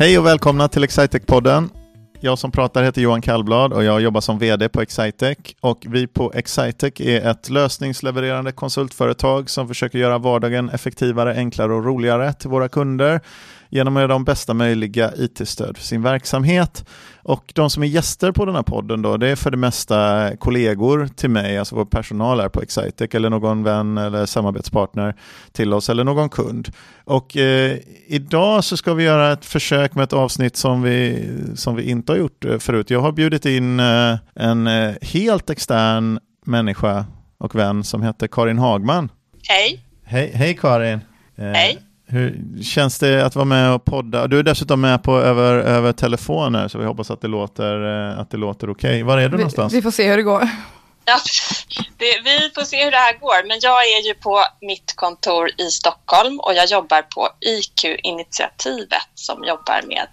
Hej och välkomna till Excitec-podden. Jag som pratar heter Johan Kallblad och jag jobbar som VD på Excitec. Och vi på Excitec är ett lösningslevererande konsultföretag som försöker göra vardagen effektivare, enklare och roligare till våra kunder genom att ge dem bästa möjliga IT-stöd för sin verksamhet. Och de som är gäster på den här podden då, det är för det mesta kollegor till mig, alltså vår personal här på Excitec eller någon vän eller samarbetspartner till oss eller någon kund. Och eh, idag så ska vi göra ett försök med ett avsnitt som vi, som vi inte har gjort eh, förut. Jag har bjudit in eh, en eh, helt extern människa och vän som heter Karin Hagman. Hej. Hej, hej Karin. Eh, hej. Hur känns det att vara med och podda? Du är dessutom med på över, över telefoner så vi hoppas att det låter, eh, att det låter okej. Okay. Var är du vi, någonstans? Vi får se hur det går. Ja, det, vi får se hur det här går. Men jag är ju på mitt kontor i Stockholm och jag jobbar på IQ-initiativet som jobbar med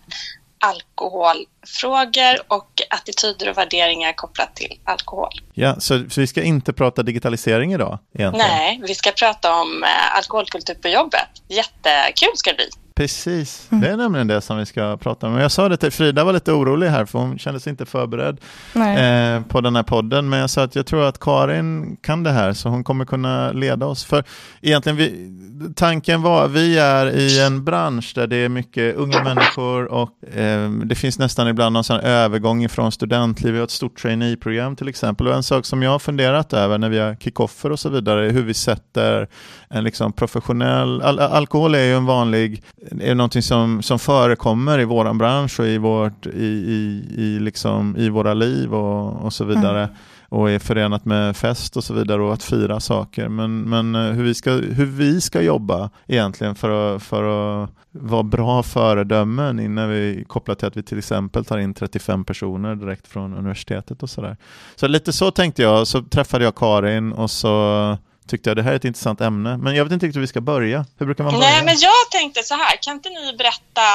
alkoholfrågor och attityder och värderingar kopplat till alkohol. Ja, så, så vi ska inte prata digitalisering idag? Egentligen. Nej, vi ska prata om eh, alkoholkultur på jobbet. Jättekul ska det bli. Precis, mm. det är nämligen det som vi ska prata om. Jag sa det till Frida var lite orolig här för hon kände sig inte förberedd eh, på den här podden. Men jag sa att jag tror att Karin kan det här så hon kommer kunna leda oss. För egentligen, vi, tanken var, vi är i en bransch där det är mycket unga människor och eh, det finns nästan ibland någon sån övergång från studentliv. Vi har ett stort trainee-program till exempel. Och en sak som jag har funderat över när vi har kickoffer och så vidare är hur vi sätter en liksom professionell, al alkohol är ju en vanlig är någonting som, som förekommer i vår bransch och i, vårt, i, i, i, liksom, i våra liv och, och så vidare. Mm. och är förenat med fest och så vidare och att fira saker. Men, men eh, hur, vi ska, hur vi ska jobba egentligen för att, för att vara bra föredömen innan vi kopplat till att vi till exempel tar in 35 personer direkt från universitetet och sådär. Så lite så tänkte jag, så träffade jag Karin och så tyckte jag det här är ett intressant ämne. Men jag vet inte riktigt hur vi ska börja. Hur brukar man börja? Nej, men jag tänkte så här. Kan inte ni berätta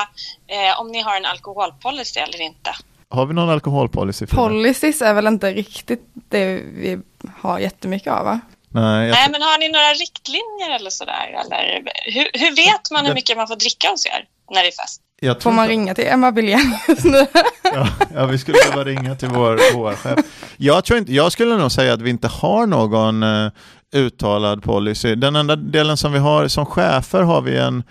eh, om ni har en alkoholpolicy eller inte? Har vi någon alkoholpolicy? För Policies är väl inte riktigt det vi har jättemycket av, va? Nej, jag... Nej, men har ni några riktlinjer eller sådär? Eller hur, hur vet man hur mycket man får dricka hos er när det är fest? Får man ringa till Emma Billenius nu? ja, ja, vi skulle behöva ringa till vår, vår chef. Jag, tror inte, jag skulle nog säga att vi inte har någon eh, uttalad policy. Den enda delen som vi har som chefer har vi en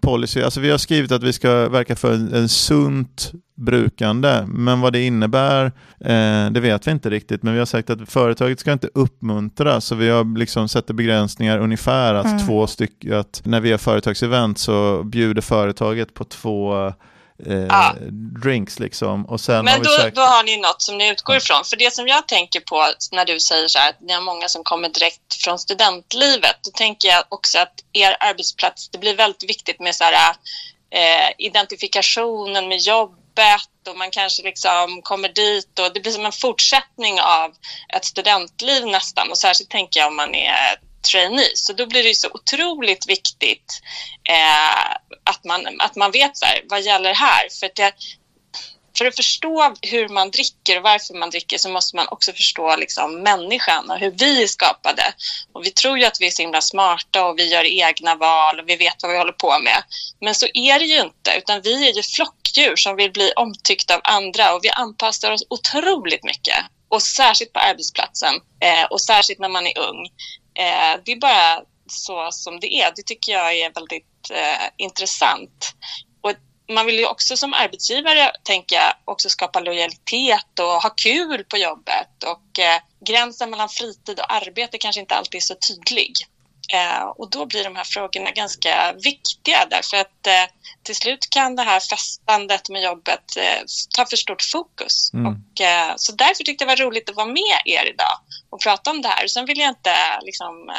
policy. Alltså vi har skrivit att vi ska verka för en, en sunt brukande. Men vad det innebär, eh, det vet vi inte riktigt. Men vi har sagt att företaget ska inte uppmuntra. Så vi har liksom sett begränsningar ungefär att mm. två stycken, att när vi har företagsevent så bjuder företaget på två eh, ja. drinks liksom. Och sen Men har då, sagt... då har ni något som ni utgår ifrån. För det som jag tänker på när du säger så här att ni har många som kommer direkt från studentlivet, då tänker jag också att er arbetsplats, det blir väldigt viktigt med så här, eh, identifikationen med jobbet och man kanske liksom kommer dit och det blir som en fortsättning av ett studentliv nästan och särskilt tänker jag om man är trainee. Så då blir det så otroligt viktigt eh, att, man, att man vet så här, vad gäller här. För att, det, för att förstå hur man dricker och varför man dricker så måste man också förstå liksom, människan och hur vi är skapade. Och vi tror ju att vi är så himla smarta och vi gör egna val och vi vet vad vi håller på med. Men så är det ju inte, utan vi är ju flockdjur som vill bli omtyckta av andra och vi anpassar oss otroligt mycket. Och särskilt på arbetsplatsen eh, och särskilt när man är ung. Eh, det är bara så som det är. Det tycker jag är väldigt eh, intressant. Och man vill ju också som arbetsgivare tänka också skapa lojalitet och ha kul på jobbet och eh, gränsen mellan fritid och arbete kanske inte alltid är så tydlig. Eh, och då blir de här frågorna ganska viktiga därför att eh, till slut kan det här festandet med jobbet eh, ta för stort fokus. Mm. Och, så därför tyckte jag det var roligt att vara med er idag och prata om det här. Sen vill jag inte liksom,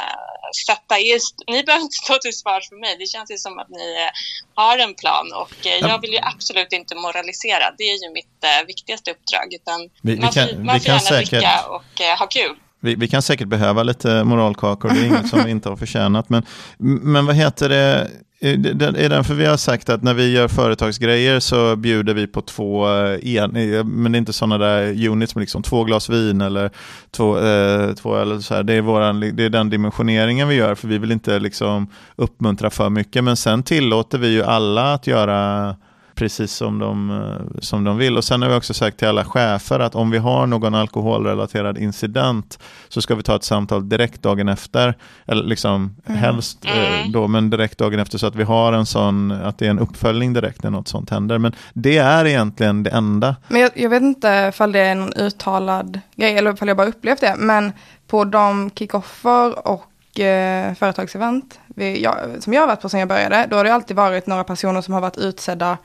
sätta er... Ni behöver inte stå till svars för mig. Det känns ju som att ni har en plan och jag vill ju absolut inte moralisera. Det är ju mitt viktigaste uppdrag. Utan vi, man, vi kan, man får gärna säkert... dricka och ha kul. Vi, vi, kan säkert behöva lite moralkakor, det är inget som vi inte har förtjänat. Men, men vad heter det, är det för vi har sagt att när vi gör företagsgrejer så bjuder vi på två, eh, en, eh, men det är inte sådana där units med liksom två glas vin eller två, eh, två eller så här. Det är, våran, det är den dimensioneringen vi gör för vi vill inte liksom uppmuntra för mycket. Men sen tillåter vi ju alla att göra precis som de, som de vill. Och sen har vi också sagt till alla chefer att om vi har någon alkoholrelaterad incident så ska vi ta ett samtal direkt dagen efter. Eller liksom mm. helst eh, mm. då, men direkt dagen efter så att vi har en sån, att det är en uppföljning direkt när något sånt händer. Men det är egentligen det enda. Men jag, jag vet inte ifall det är någon uttalad grej eller ifall jag bara upplevt det. Men på de kickoffer och eh, företagsevent vi, jag, som jag har varit på sen jag började, då har det alltid varit några personer som har varit utsedda,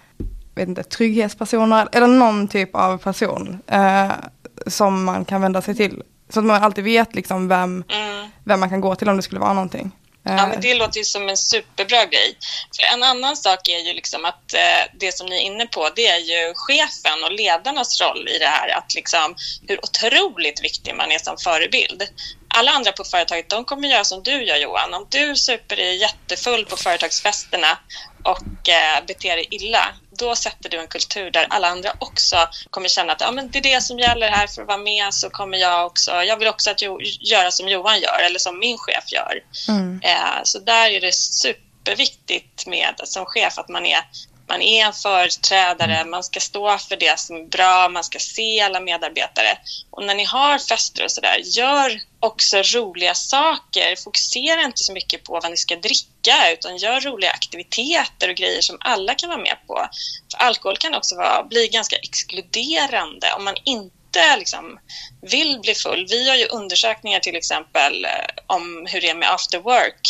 vet inte, trygghetspersoner eller någon typ av person eh, som man kan vända sig till. Så att man alltid vet liksom vem, mm. vem man kan gå till om det skulle vara någonting. Ja, men det låter ju som en superbra grej. För en annan sak är ju liksom att eh, det som ni är inne på, det är ju chefen och ledarnas roll i det här. Att liksom, hur otroligt viktig man är som förebild. Alla andra på företaget, de kommer göra som du gör Johan. Om du super dig jättefull på företagsfesterna och eh, beter dig illa, då sätter du en kultur där alla andra också kommer känna att ja, men det är det som gäller här för att vara med så kommer jag också, jag vill också att jo, göra som Johan gör eller som min chef gör. Mm. Eh, så där är det superviktigt med som chef att man är man är en företrädare, mm. man ska stå för det som är bra, man ska se alla medarbetare. Och när ni har fester och sådär, gör också roliga saker. Fokusera inte så mycket på vad ni ska dricka, utan gör roliga aktiviteter och grejer som alla kan vara med på. För alkohol kan också vara, bli ganska exkluderande om man inte liksom vill bli full. Vi har ju undersökningar till exempel eh, om hur det är med after work.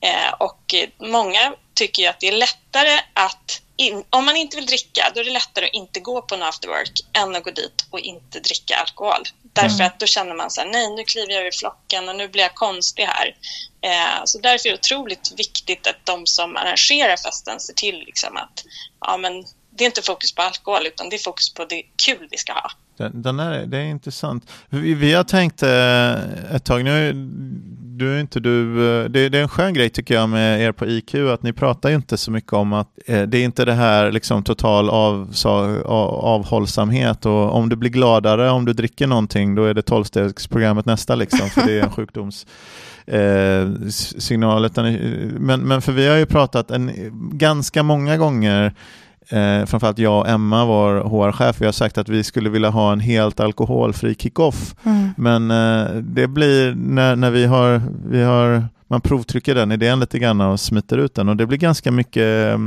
Eh, och många tycker ju att det är lättare att in, om man inte vill dricka, då är det lättare att inte gå på en afterwork än att gå dit och inte dricka alkohol. Därför mm. att då känner man så här, nej, nu kliver jag ur flocken och nu blir jag konstig här. Eh, så därför är det otroligt viktigt att de som arrangerar festen ser till liksom att ja, men det är inte fokus på alkohol, utan det är fokus på det kul vi ska ha. Den, den är, det är intressant. Vi, vi har tänkt eh, ett tag, nu du är inte du, eh, det, det, är en skön grej tycker jag med er på IQ att ni pratar ju inte så mycket om att eh, det är inte det här liksom total av, så, av, avhållsamhet och om du blir gladare om du dricker någonting då är det tolvstegsprogrammet nästa liksom för det är en sjukdoms eh, signal. Men, men för vi har ju pratat en, ganska många gånger eh, framförallt jag och Emma, vår HR-chef, vi har sagt att vi skulle vilja ha en helt alkoholfri kick-off. Mm. Men eh, det blir när, när vi har, vi har man provtrycker den idén lite grann och smiter ut den och det blir ganska mycket, eh,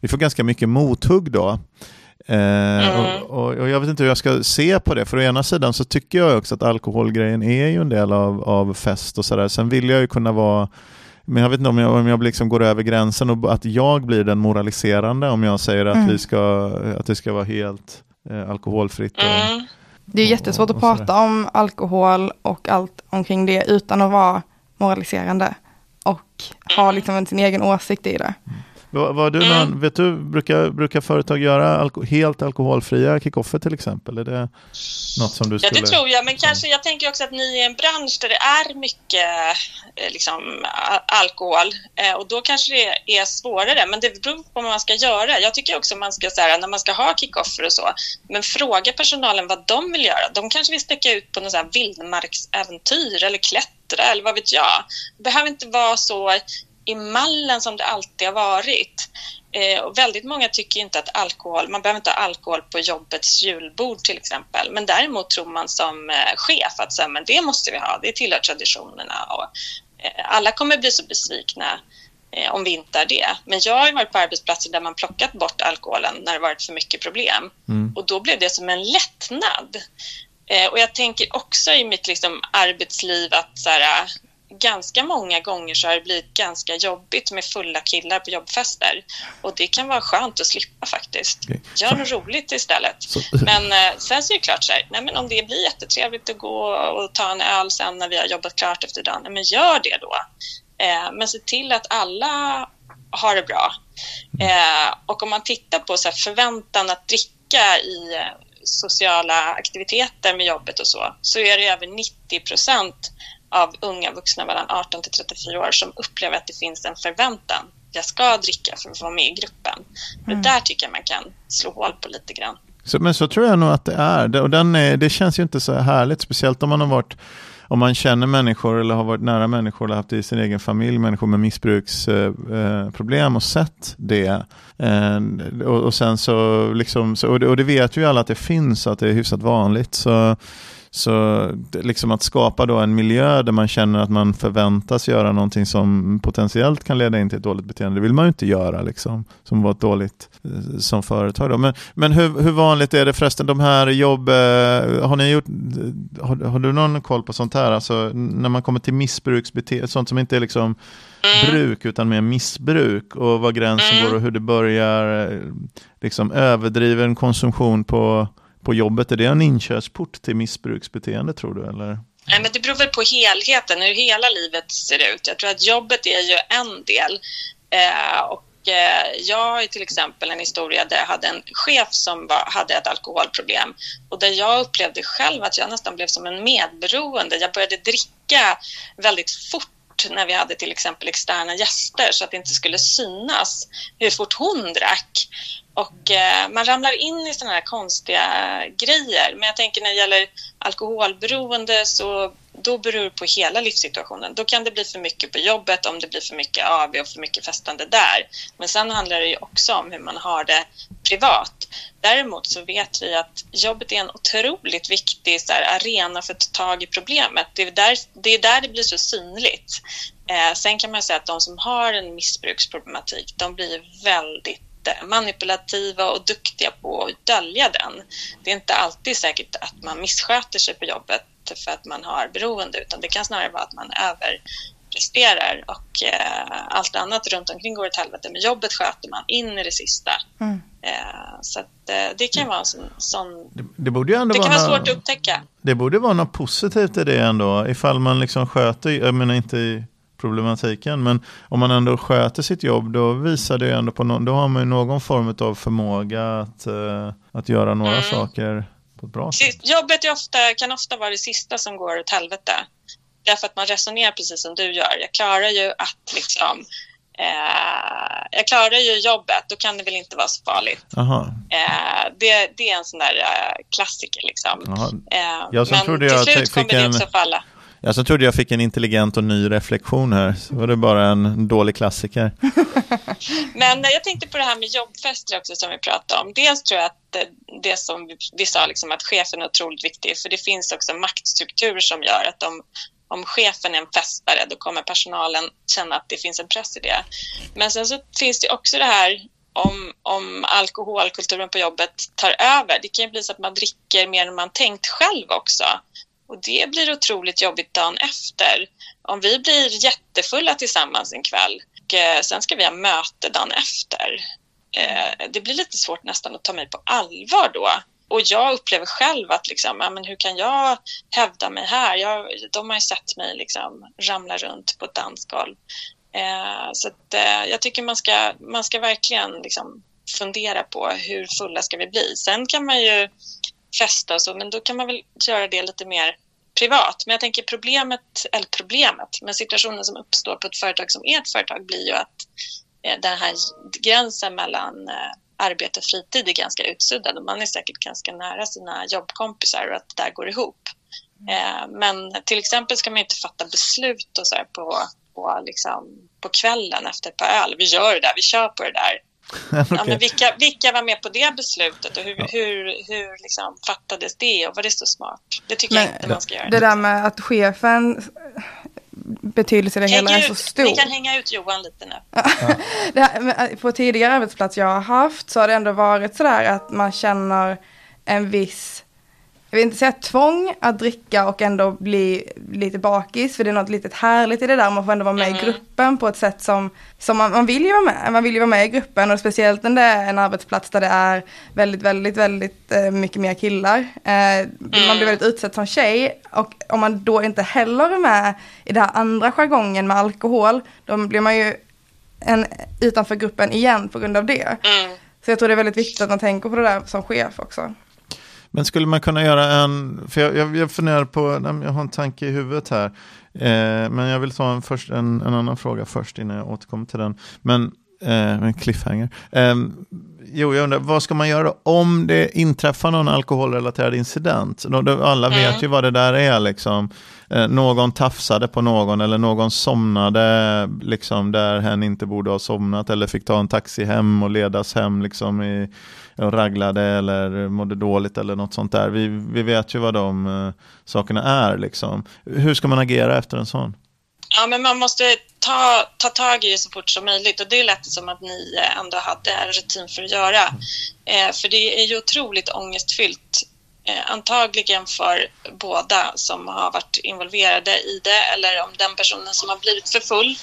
vi får ganska mycket mothugg då. Eh, mm. och, och, och, jag vet inte hur jag ska se på det, för å ena sidan så tycker jag också att alkoholgrejen är ju en del av, av fest och sådär. Sen vill jag ju kunna vara men jag vet inte om jag, om jag liksom går över gränsen och att jag blir den moraliserande om jag säger att, mm. vi ska, att det ska vara helt eh, alkoholfritt. Och, mm. Det är jättesvårt att prata om alkohol och allt omkring det utan att vara moraliserande och ha liksom sin egen åsikt i det. Mm. Var, du någon, mm. vet du, brukar, brukar företag göra alko helt alkoholfria kickoffer till exempel? Är det något som du skulle... Ja, det tror jag, men kanske jag tänker också att ni är en bransch där det är mycket eh, liksom, alkohol eh, och då kanske det är svårare, men det beror på vad man ska göra. Jag tycker också man ska, så här, när man ska ha kickoffer och så, men fråga personalen vad de vill göra. De kanske vill sticka ut på något vildmarksäventyr eller klättra eller vad vet jag. Det behöver inte vara så i mallen som det alltid har varit. Eh, och väldigt många tycker inte att alkohol, man behöver inte ha alkohol på jobbets julbord till exempel. Men däremot tror man som eh, chef att så men det måste vi ha, det tillhör traditionerna. Och, eh, alla kommer bli så besvikna eh, om vi inte är det. Men jag har varit på arbetsplatser där man plockat bort alkoholen när det varit för mycket problem. Mm. Och då blev det som en lättnad. Eh, och jag tänker också i mitt liksom, arbetsliv att så här, ganska många gånger så har det blivit ganska jobbigt med fulla killar på jobbfester. Och det kan vara skönt att slippa faktiskt. Okay. Gör något roligt istället. Så... Men eh, sen så är det klart så här, nej men om det blir jättetrevligt att gå och ta en öl sen när vi har jobbat klart efter dagen, nej men gör det då. Eh, men se till att alla har det bra. Mm. Eh, och om man tittar på så förväntan att dricka i eh, sociala aktiviteter med jobbet och så, så är det över 90 procent av unga vuxna mellan 18 till 34 år som upplever att det finns en förväntan. Jag ska dricka för att vara med i gruppen. Mm. Det där tycker jag man kan slå hål på lite grann. Så, men så tror jag nog att det är. Och den är, det känns ju inte så härligt, speciellt om man har varit om man känner människor eller har varit nära människor eller haft det i sin egen familj, människor med missbruksproblem eh, och sett det. Eh, och, och, sen så, liksom, så och, det, och det vet ju alla att det finns, att det är hyfsat vanligt. Så så liksom att skapa då en miljö där man känner att man förväntas göra någonting som potentiellt kan leda in till ett dåligt beteende, det vill man ju inte göra liksom, som var ett dåligt eh, som företag. Då. Men, men hur, hur vanligt är det förresten, de här jobb, eh, har ni gjort, har, har, du någon koll på sånt här, alltså när man kommer till missbruksbeteende, sånt som inte är liksom bruk utan mer missbruk och var gränsen mm. går och hur det börjar, eh, liksom överdriven konsumtion på på jobbet, är det en inkörsport till missbruksbeteende tror du? Eller? Nej, men det beror väl på helheten, hur hela livet ser ut. Jag tror att jobbet är ju en del. Eh, och eh, jag har till exempel en historia där jag hade en chef som var, hade ett alkoholproblem och där jag upplevde själv att jag nästan blev som en medberoende. Jag började dricka väldigt fort när vi hade till exempel externa gäster så att det inte skulle synas hur fort hon drack. Och eh, man ramlar in i sådana här konstiga grejer. Men jag tänker när det gäller alkoholberoende så då beror det på hela livssituationen. Då kan det bli för mycket på jobbet om det blir för mycket AV och för mycket festande där. Men sen handlar det ju också om hur man har det privat. Däremot så vet vi att jobbet är en otroligt viktig så här, arena för att ta tag i problemet. Det är där det, är där det blir så synligt. Eh, sen kan man säga att de som har en missbruksproblematik, de blir väldigt eh, manipulativa och duktiga på att dölja den. Det är inte alltid säkert att man missköter sig på jobbet för att man har beroende utan det kan snarare vara att man överpresterar och eh, allt annat runt omkring går åt helvete. Men jobbet sköter man in i det sista. Mm. Eh, så att, eh, det kan vara en sån... sån det, det, borde ju ändå det vara kan vara svårt att upptäcka. Det borde vara något positivt i det ändå, ifall man liksom sköter, jag menar inte i problematiken. Men om man ändå sköter sitt jobb då visar det ändå på no då har man någon form av förmåga att, uh, att göra några mm. saker på ett bra sätt. Jobbet ofta, kan ofta vara det sista som går åt helvete. Därför att man resonerar precis som du gör. Jag klarar ju att liksom Eh, jag klarar ju jobbet, då kan det väl inte vara så farligt. Eh, det, det, är en sån där eh, klassiker liksom. Eh, jag men till slut kommer det också falla. Jag så trodde jag fick en intelligent och ny reflektion här. Så var det bara en dålig klassiker. Men jag tänkte på det här med jobbfester också som vi pratade om. Dels tror jag att eh, det som vi sa, liksom, att chefen är otroligt viktig. För det finns också maktstrukturer som gör att om, om chefen är en festare, då kommer personalen känna att det finns en press i det. Men sen så finns det också det här om, om alkoholkulturen på jobbet tar över. Det kan ju bli så att man dricker mer än man tänkt själv också. Och det blir otroligt jobbigt dagen efter. Om vi blir jättefulla tillsammans en kväll och eh, sen ska vi ha möte dagen efter. Eh, det blir lite svårt nästan att ta mig på allvar då. Och jag upplever själv att liksom, ja, men hur kan jag hävda mig här? Jag, de har ju sett mig liksom ramla runt på ett dansgolv. Eh, så att, eh, jag tycker man ska, man ska verkligen liksom fundera på hur fulla ska vi bli. Sen kan man ju festa och så, men då kan man väl göra det lite mer privat. Men jag tänker problemet, eller problemet, men situationen som uppstår på ett företag som ert företag blir ju att eh, den här gränsen mellan eh, arbete och fritid är ganska utsuddad och man är säkert ganska nära sina jobbkompisar och att det där går ihop. Eh, men till exempel ska man inte fatta beslut och så på, på, liksom, på kvällen efter ett par öl. Vi gör det där, vi kör på det där okay. ja, men vilka, vilka var med på det beslutet och hur, ja. hur, hur liksom fattades det och var det så smart? Det tycker men, jag inte man ska göra. Det där med att chefen betydelse i det hela är så stor. Ni kan hänga ut Johan lite nu. här, på tidigare arbetsplats jag har haft så har det ändå varit sådär att man känner en viss jag vill inte säga tvång att dricka och ändå bli lite bakis, för det är något litet härligt i det där, man får ändå vara med mm. i gruppen på ett sätt som, som man, man, vill ju vara med, man vill ju vara med i gruppen och speciellt när det är en arbetsplats där det är väldigt, väldigt, väldigt eh, mycket mer killar. Eh, mm. Man blir väldigt utsatt som tjej och om man då inte heller är med i den här andra jargongen med alkohol, då blir man ju en, utanför gruppen igen på grund av det. Mm. Så jag tror det är väldigt viktigt att man tänker på det där som chef också. Men skulle man kunna göra en, för jag, jag, jag funderar på, jag har en tanke i huvudet här, eh, men jag vill ta en, först, en, en, annan fråga först innan jag återkommer till den. Men eh, en cliffhanger. Eh, jo, jag undrar, vad ska man göra om det inträffar någon alkoholrelaterad incident? Alla vet mm. ju vad det där är liksom. Eh, någon tafsade på någon eller någon somnade liksom där hen inte borde ha somnat eller fick ta en taxi hem och ledas hem liksom i, och raglade eller mådde dåligt eller något sånt där. Vi, vi vet ju vad de uh, sakerna är liksom. Hur ska man agera efter en sån? Ja, men man måste ta, ta tag i det så fort som möjligt och det lät som att ni ändå hade rutin för att göra. Eh, för det är ju otroligt ångestfyllt eh, antagligen för båda som har varit involverade i det eller om den personen som har blivit för full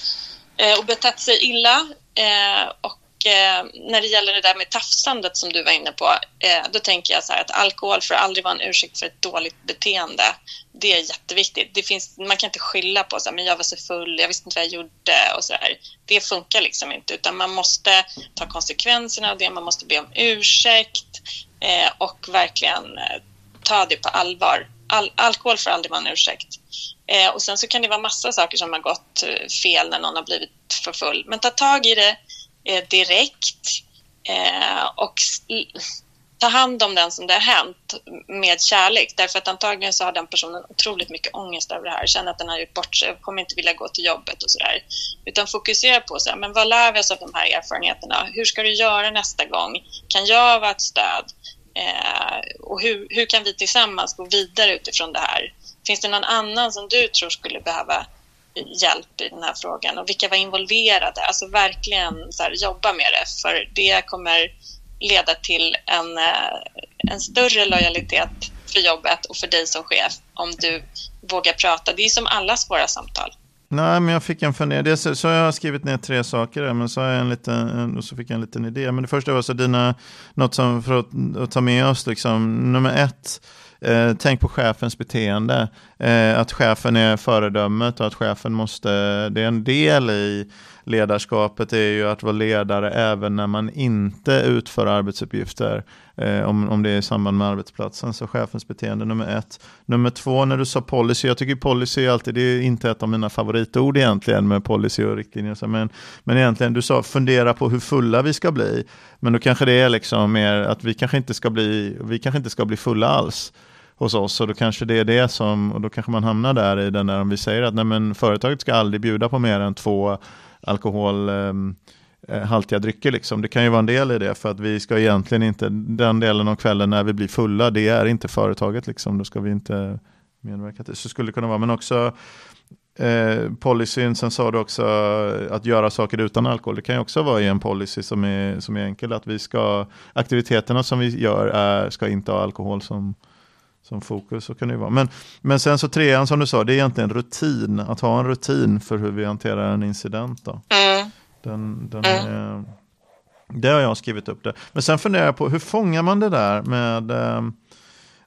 eh, och betett sig illa. Eh, och eh, när det gäller det där med tafsandet som du var inne på, eh, då tänker jag så här att alkohol får aldrig vara en ursäkt för ett dåligt beteende. Det är jätteviktigt. Det finns, man kan inte skylla på att jag var så full, jag visste inte vad jag gjorde och så där. Det funkar liksom inte, utan man måste ta konsekvenserna av det, man måste be om ursäkt eh, och verkligen eh, ta det på allvar. Al alkohol får aldrig vara en ursäkt. Eh, och sen så kan det vara massa saker som har gått eh, fel när någon har blivit för full. Men ta tag i det eh, direkt eh, och ta hand om den som det har hänt med kärlek. Därför att antagligen så har den personen otroligt mycket ångest över det här. Känner att den har gjort bort sig och kommer inte vilja gå till jobbet och sådär. Utan fokusera på så här, men vad lär vi oss av de här erfarenheterna? Hur ska du göra nästa gång? Kan jag vara ett stöd? Eh, och hur, hur kan vi tillsammans gå vidare utifrån det här? Finns det någon annan som du tror skulle behöva hjälp i den här frågan och vilka var involverade? Alltså verkligen så här, jobba med det för det kommer leda till en, eh, en större lojalitet för jobbet och för dig som chef om du vågar prata. Det är som alla svåra samtal. Nej, men jag fick en fundering. Så, så jag har skrivit ner tre saker, men så, har jag en liten, och så fick jag en liten idé. Men det första var så dina, något som för att, att ta med oss, liksom, nummer ett, eh, tänk på chefens beteende. Eh, att chefen är föredömet och att chefen måste, det är en del i ledarskapet är ju att vara ledare även när man inte utför arbetsuppgifter. Eh, om, om det är i samband med arbetsplatsen. Så chefens beteende nummer ett. Nummer två, när du sa policy, jag tycker policy är alltid, det är inte ett av mina favoritord egentligen med policy och riktlinjer. Men, men egentligen, du sa fundera på hur fulla vi ska bli. Men då kanske det är liksom mer att vi kanske inte ska bli, vi kanske inte ska bli fulla alls hos oss och då kanske det är det som, och då kanske man hamnar där i den där om vi säger att nej men företaget ska aldrig bjuda på mer än två alkoholhaltiga ehm, eh, drycker. Liksom. Det kan ju vara en del i det för att vi ska egentligen inte, den delen av kvällen när vi blir fulla, det är inte företaget. Liksom. Då ska vi inte medverka till. Så skulle det kunna vara, men också eh, policyn, sen sa du också att göra saker utan alkohol. Det kan ju också vara i en policy som är, som är enkel, att vi ska, aktiviteterna som vi gör är, ska inte ha alkohol som, som fokus. Så kan det vara. Men, men sen så trean som du sa, det är egentligen rutin. Att ha en rutin för hur vi hanterar en incident. Då. Mm. Den, den mm. är, det har jag skrivit upp det. Men sen funderar jag på hur fångar man det där med eh,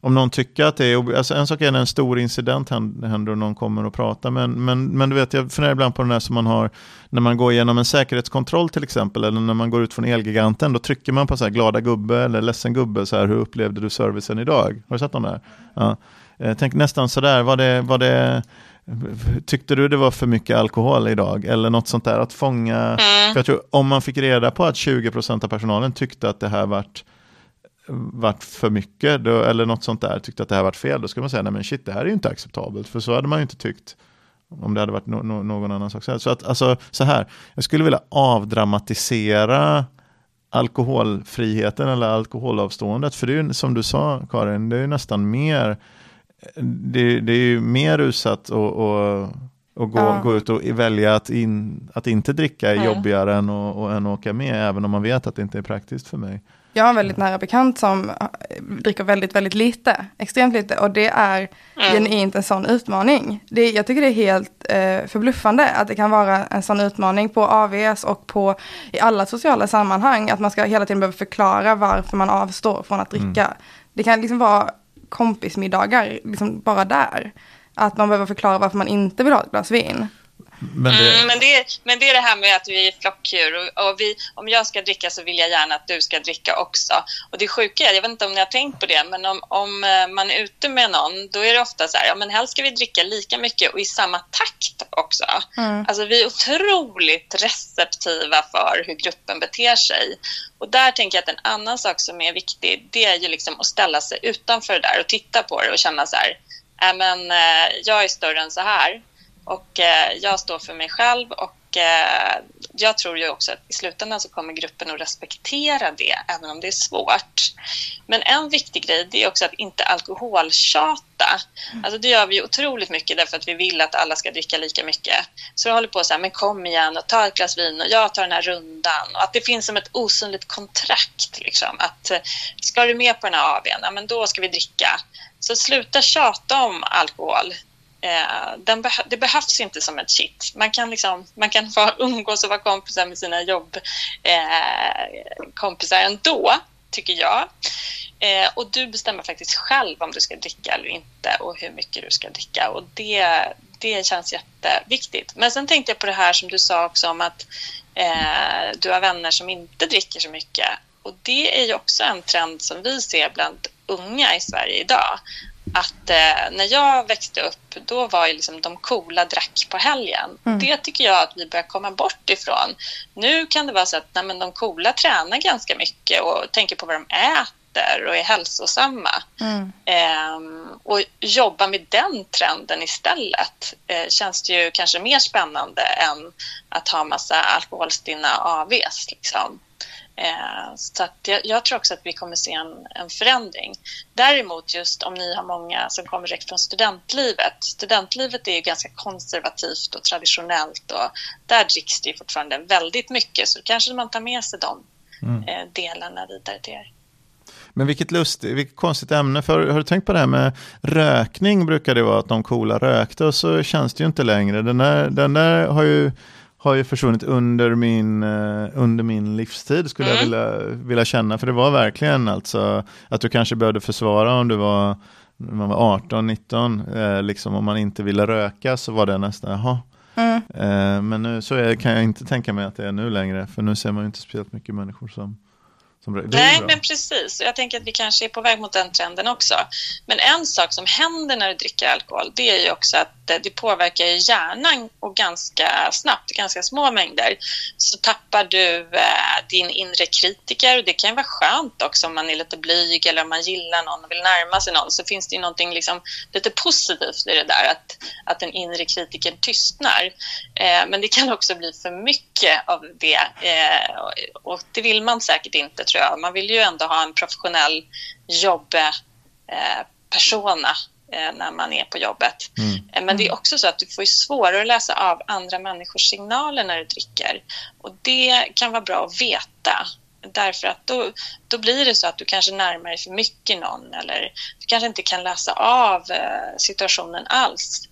om någon tycker att det är, alltså en sak är när en stor incident händer och någon kommer och pratar, men, men, men du vet, jag funderar ibland på den där som man har när man går igenom en säkerhetskontroll till exempel, eller när man går ut från Elgiganten, då trycker man på så här glada gubbe eller ledsen gubbe, så här, hur upplevde du servicen idag? Har du sett dem där? Ja. Eh, tänk nästan sådär, var det, var det Tyckte du det var för mycket alkohol idag? Eller något sånt där, att fånga, mm. för jag tror om man fick reda på att 20% av personalen tyckte att det här vart varit för mycket då, eller något sånt där, tyckte att det här varit fel, då skulle man säga nej men shit det här är ju inte acceptabelt, för så hade man ju inte tyckt om det hade varit no, no, någon annan sak. Så att alltså så här, jag skulle vilja avdramatisera alkoholfriheten eller alkoholavståendet, för det är ju som du sa Karin, det är ju nästan mer det, det är ju mer utsatt att och, och gå, ja. gå ut och välja att, in, att inte dricka är jobbigare än, och, och, än att åka med, även om man vet att det inte är praktiskt för mig. Jag har en väldigt nära bekant som eh, dricker väldigt, väldigt lite, extremt lite, och det är mm. genuint en sån utmaning. Det, jag tycker det är helt eh, förbluffande att det kan vara en sån utmaning på AVS och på i alla sociala sammanhang, att man ska hela tiden behöva förklara varför man avstår från att dricka. Mm. Det kan liksom vara kompismiddagar, liksom bara där. Att man behöver förklara varför man inte vill ha ett glas vin. Men det... Mm, men, det, men det är det här med att vi är flockdjur och, och vi, om jag ska dricka så vill jag gärna att du ska dricka också. Och det sjuka är, jag vet inte om ni har tänkt på det, men om, om eh, man är ute med någon då är det ofta så här, ja men helst ska vi dricka lika mycket och i samma takt också. Mm. Alltså vi är otroligt receptiva för hur gruppen beter sig. Och där tänker jag att en annan sak som är viktig, det är ju liksom att ställa sig utanför det där och titta på det och känna så här, äh, men, eh, jag är större än så här och eh, jag står för mig själv och eh, jag tror ju också att i slutändan så kommer gruppen att respektera det, även om det är svårt. Men en viktig grej det är också att inte alkoholtjata. Mm. Alltså det gör vi otroligt mycket därför att vi vill att alla ska dricka lika mycket. Så jag håller på så här, men kom igen och ta ett glas vin och jag tar den här rundan. Och att det finns som ett osynligt kontrakt. Liksom. Att eh, ska du med på den här AWn, men då ska vi dricka. Så sluta tjata om alkohol. Eh, den beh det behövs inte som ett kitt. Man kan, liksom, man kan få umgås och vara kompisar med sina jobbkompisar eh, ändå, tycker jag. Eh, och du bestämmer faktiskt själv om du ska dricka eller inte och hur mycket du ska dricka. Och det, det känns jätteviktigt. Men sen tänkte jag på det här som du sa också om att eh, du har vänner som inte dricker så mycket. Och det är ju också en trend som vi ser bland unga i Sverige idag att eh, när jag växte upp, då var ju liksom de coola drack på helgen. Mm. Det tycker jag att vi börjar komma bort ifrån. Nu kan det vara så att nej, men de coola tränar ganska mycket och tänker på vad de äter och är hälsosamma. Mm. Eh, och jobba med den trenden istället eh, känns det ju kanske mer spännande än att ha massa alkoholstinna AVs. Liksom. Eh, så jag, jag, tror också att vi kommer se en, en, förändring. Däremot just om ni har många som kommer direkt från studentlivet. Studentlivet är ju ganska konservativt och traditionellt och där dricks det fortfarande väldigt mycket så kanske man tar med sig de mm. Eh, delarna vidare till er. Men vilket lust, vilket konstigt ämne. För har du tänkt på det här med rökning brukar det vara att de coola rökte och så känns det ju inte längre. Den där, den där har ju har ju försvunnit under min, uh, under min livstid skulle mm. jag vilja, vilja känna. För det var verkligen alltså att du kanske behövde försvara om du var, man var 18, 19, uh, liksom om man inte ville röka så var det nästan, jaha. Mm. Uh, men nu så är, kan jag inte tänka mig att det är nu längre, för nu ser man ju inte speciellt mycket människor som Nej, men precis. Jag tänker att vi kanske är på väg mot den trenden också. Men en sak som händer när du dricker alkohol, det är ju också att eh, det påverkar hjärnan och ganska snabbt, ganska små mängder, så tappar du eh, din inre kritiker. Det kan vara skönt också om man är lite blyg eller om man gillar någon och vill närma sig någon, så finns det ju någonting liksom lite positivt i det där, att, att den inre kritiken tystnar. Eh, men det kan också bli för mycket av det eh, och det vill man säkert inte tror jag. Man vill ju ändå ha en professionell jobbpersona eh, eh, när man är på jobbet. Mm. Eh, men det är också så att du får svårare att läsa av andra människors signaler när du dricker. Och det kan vara bra att veta. Därför att då, då blir det så att du kanske närmar dig för mycket någon eller du kanske inte kan läsa av situationen alls.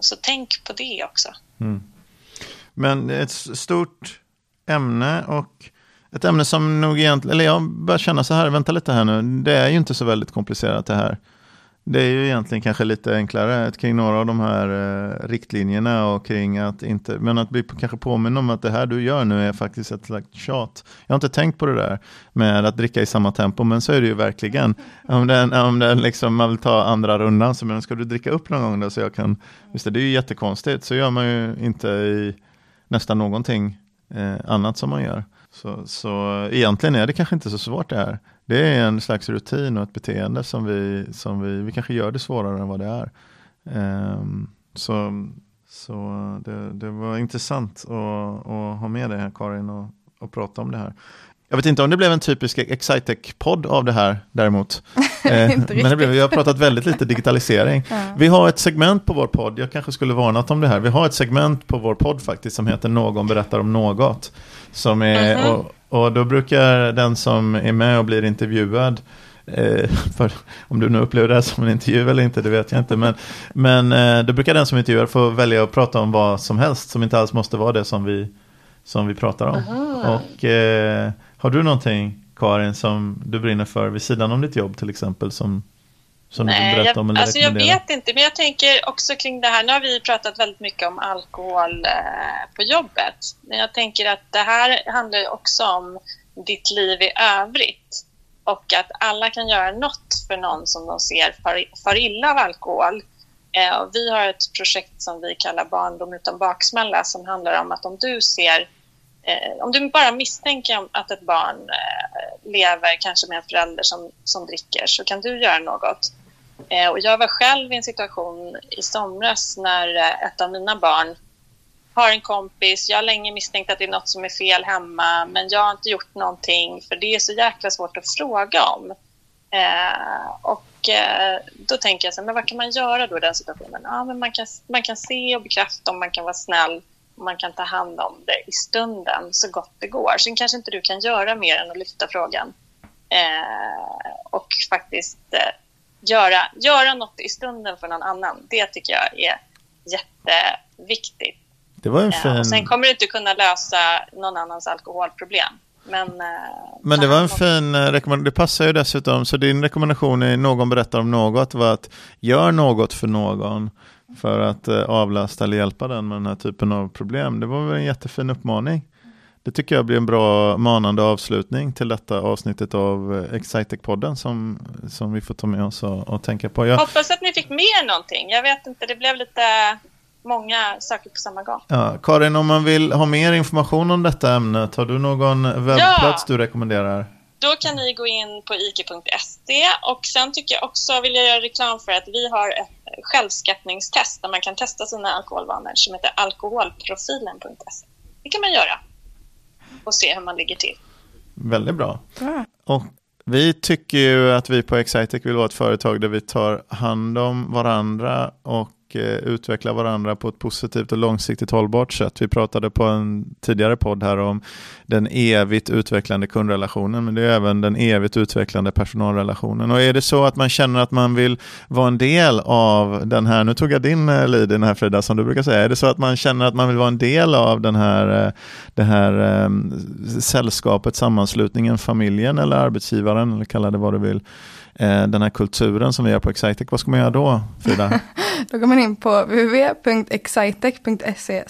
Så tänk på det också. Mm. Men ett stort ämne och ett ämne som nog egentligen, eller jag börjar känna så här, vänta lite här nu, det är ju inte så väldigt komplicerat det här. Det är ju egentligen kanske lite enklare kring några av de här eh, riktlinjerna och kring att inte, men att bli kanske påminna om att det här du gör nu är faktiskt ett slags tjat. Jag har inte tänkt på det där med att dricka i samma tempo, men så är det ju verkligen. Om, den, om den liksom, man vill ta andra rundan, så men ska du dricka upp någon gång då så jag kan, visst det är ju jättekonstigt, så gör man ju inte i nästan någonting eh, annat som man gör. Så, så egentligen är det kanske inte så svårt det här. Det är en slags rutin och ett beteende som vi, som vi, vi kanske gör det svårare än vad det är. Eh, så så det, det var intressant att, att, ha med dig här Karin och, och prata om det här. Jag vet inte om det blev en typisk Excitec-podd av det här däremot. eh, men det blev, vi har pratat väldigt lite digitalisering. ja. Vi har ett segment på vår podd, jag kanske skulle varnat om det här. Vi har ett segment på vår podd faktiskt som heter Någon berättar om något. Som är, mm -hmm. och, och, då brukar den som är med och blir intervjuad eh, för, om du nu upplever det här som en intervju eller inte, det vet jag inte. Men, men eh, då brukar den som intervjuar få välja att prata om vad som helst, som inte alls måste vara det som vi, som vi pratar om. Aha. Och har du någonting, Karin, som du brinner för vid sidan om ditt jobb till exempel, som, Som Nej, du jag, om alltså jag vet inte, men jag tänker också kring det här. Nu har vi pratat väldigt mycket om alkohol eh, på jobbet. Men jag tänker att det här handlar också om ditt liv i övrigt. Och att alla kan göra något för någon som de ser far, far illa av alkohol. Eh, vi har ett projekt som vi kallar Barndom utan baksmälla som handlar om att om du ser Eh, om du bara misstänker att ett barn eh, lever kanske med en förälder som, som dricker så kan du göra något. Eh, och jag var själv i en situation i somras när eh, ett av mina barn har en kompis. Jag har länge misstänkt att det är något som är fel hemma men jag har inte gjort någonting för det är så jäkla svårt att fråga om. Eh, och eh, då tänker jag så här, men vad kan man göra då i den situationen? Ja, men man, kan, man kan se och bekräfta om man kan vara snäll man kan ta hand om det i stunden så gott det går. Sen kanske inte du kan göra mer än att lyfta frågan eh, och faktiskt eh, göra, göra något i stunden för någon annan. Det tycker jag är jätteviktigt. Det var en fin... Eh, och sen kommer du inte kunna lösa någon annans alkoholproblem. Men, eh, Men det var en fin eh, rekommendation. Det passar ju dessutom. Så din rekommendation är någon berättar om något var att gör något för någon för att eh, avlasta eller hjälpa den med den här typen av problem. Det var väl en jättefin uppmaning. Det tycker jag blir en bra manande avslutning till detta avsnittet av eh, Excitec-podden som, som vi får ta med oss och, och tänka på. Jag hoppas att ni fick med någonting. Jag vet inte, det blev lite många saker på samma gång. Ja, Karin, om man vill ha mer information om detta ämnet, har du någon webbplats ja. du rekommenderar? Då kan ni gå in på ike.se och sen tycker jag också, vill jag göra reklam för att vi har ett självskattningstest där man kan testa sina alkoholvanor som heter alkoholprofilen.se. Det kan man göra och se hur man ligger till. Väldigt bra. Mm. Och vi tycker ju att vi på Excitec vill vara ett företag där vi tar hand om varandra och och eh, utveckla varandra på ett positivt och långsiktigt hållbart sätt. Vi pratade på en tidigare podd här om den evigt utvecklande kundrelationen, men det är även den evigt utvecklande personalrelationen. Och är det så att man känner att man vill vara en del av den här, nu tog jag din eh, lead lead den här Frida som du brukar säga, är det så att man känner att man vill vara en del av den här, eh, det här sällskapet, sammanslutningen, familjen eller arbetsgivaren, eller kalla det vad du vill, Eh, den här kulturen som vi har på Excitec. Vad ska man göra då, Frida? då går man in på www.excitec.se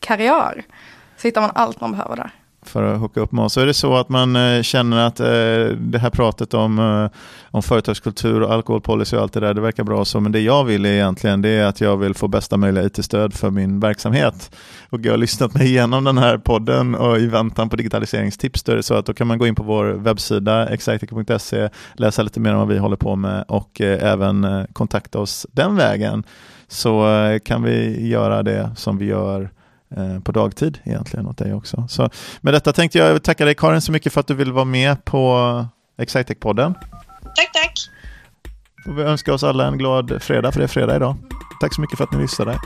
karriär. Så hittar man allt man behöver där för att hooka upp med oss. Så är det så att man eh, känner att eh, det här pratet om, eh, om företagskultur och alkoholpolicy och allt det där, det verkar bra så, men det jag vill egentligen det är att jag vill få bästa möjliga IT-stöd för min verksamhet. Och jag har lyssnat mig igenom den här podden och i väntan på digitaliseringstips då är det så att då kan man gå in på vår webbsida exactica.se, läsa lite mer om vad vi håller på med och även kontakta oss den vägen så kan vi göra det som vi gör på dagtid egentligen åt dig också. Så med detta tänkte jag tacka dig Karin så mycket för att du vill vara med på Excitec-podden. Tack, tack. Och vi önskar oss alla en glad fredag, för det är fredag idag. Tack så mycket för att ni lyssnade.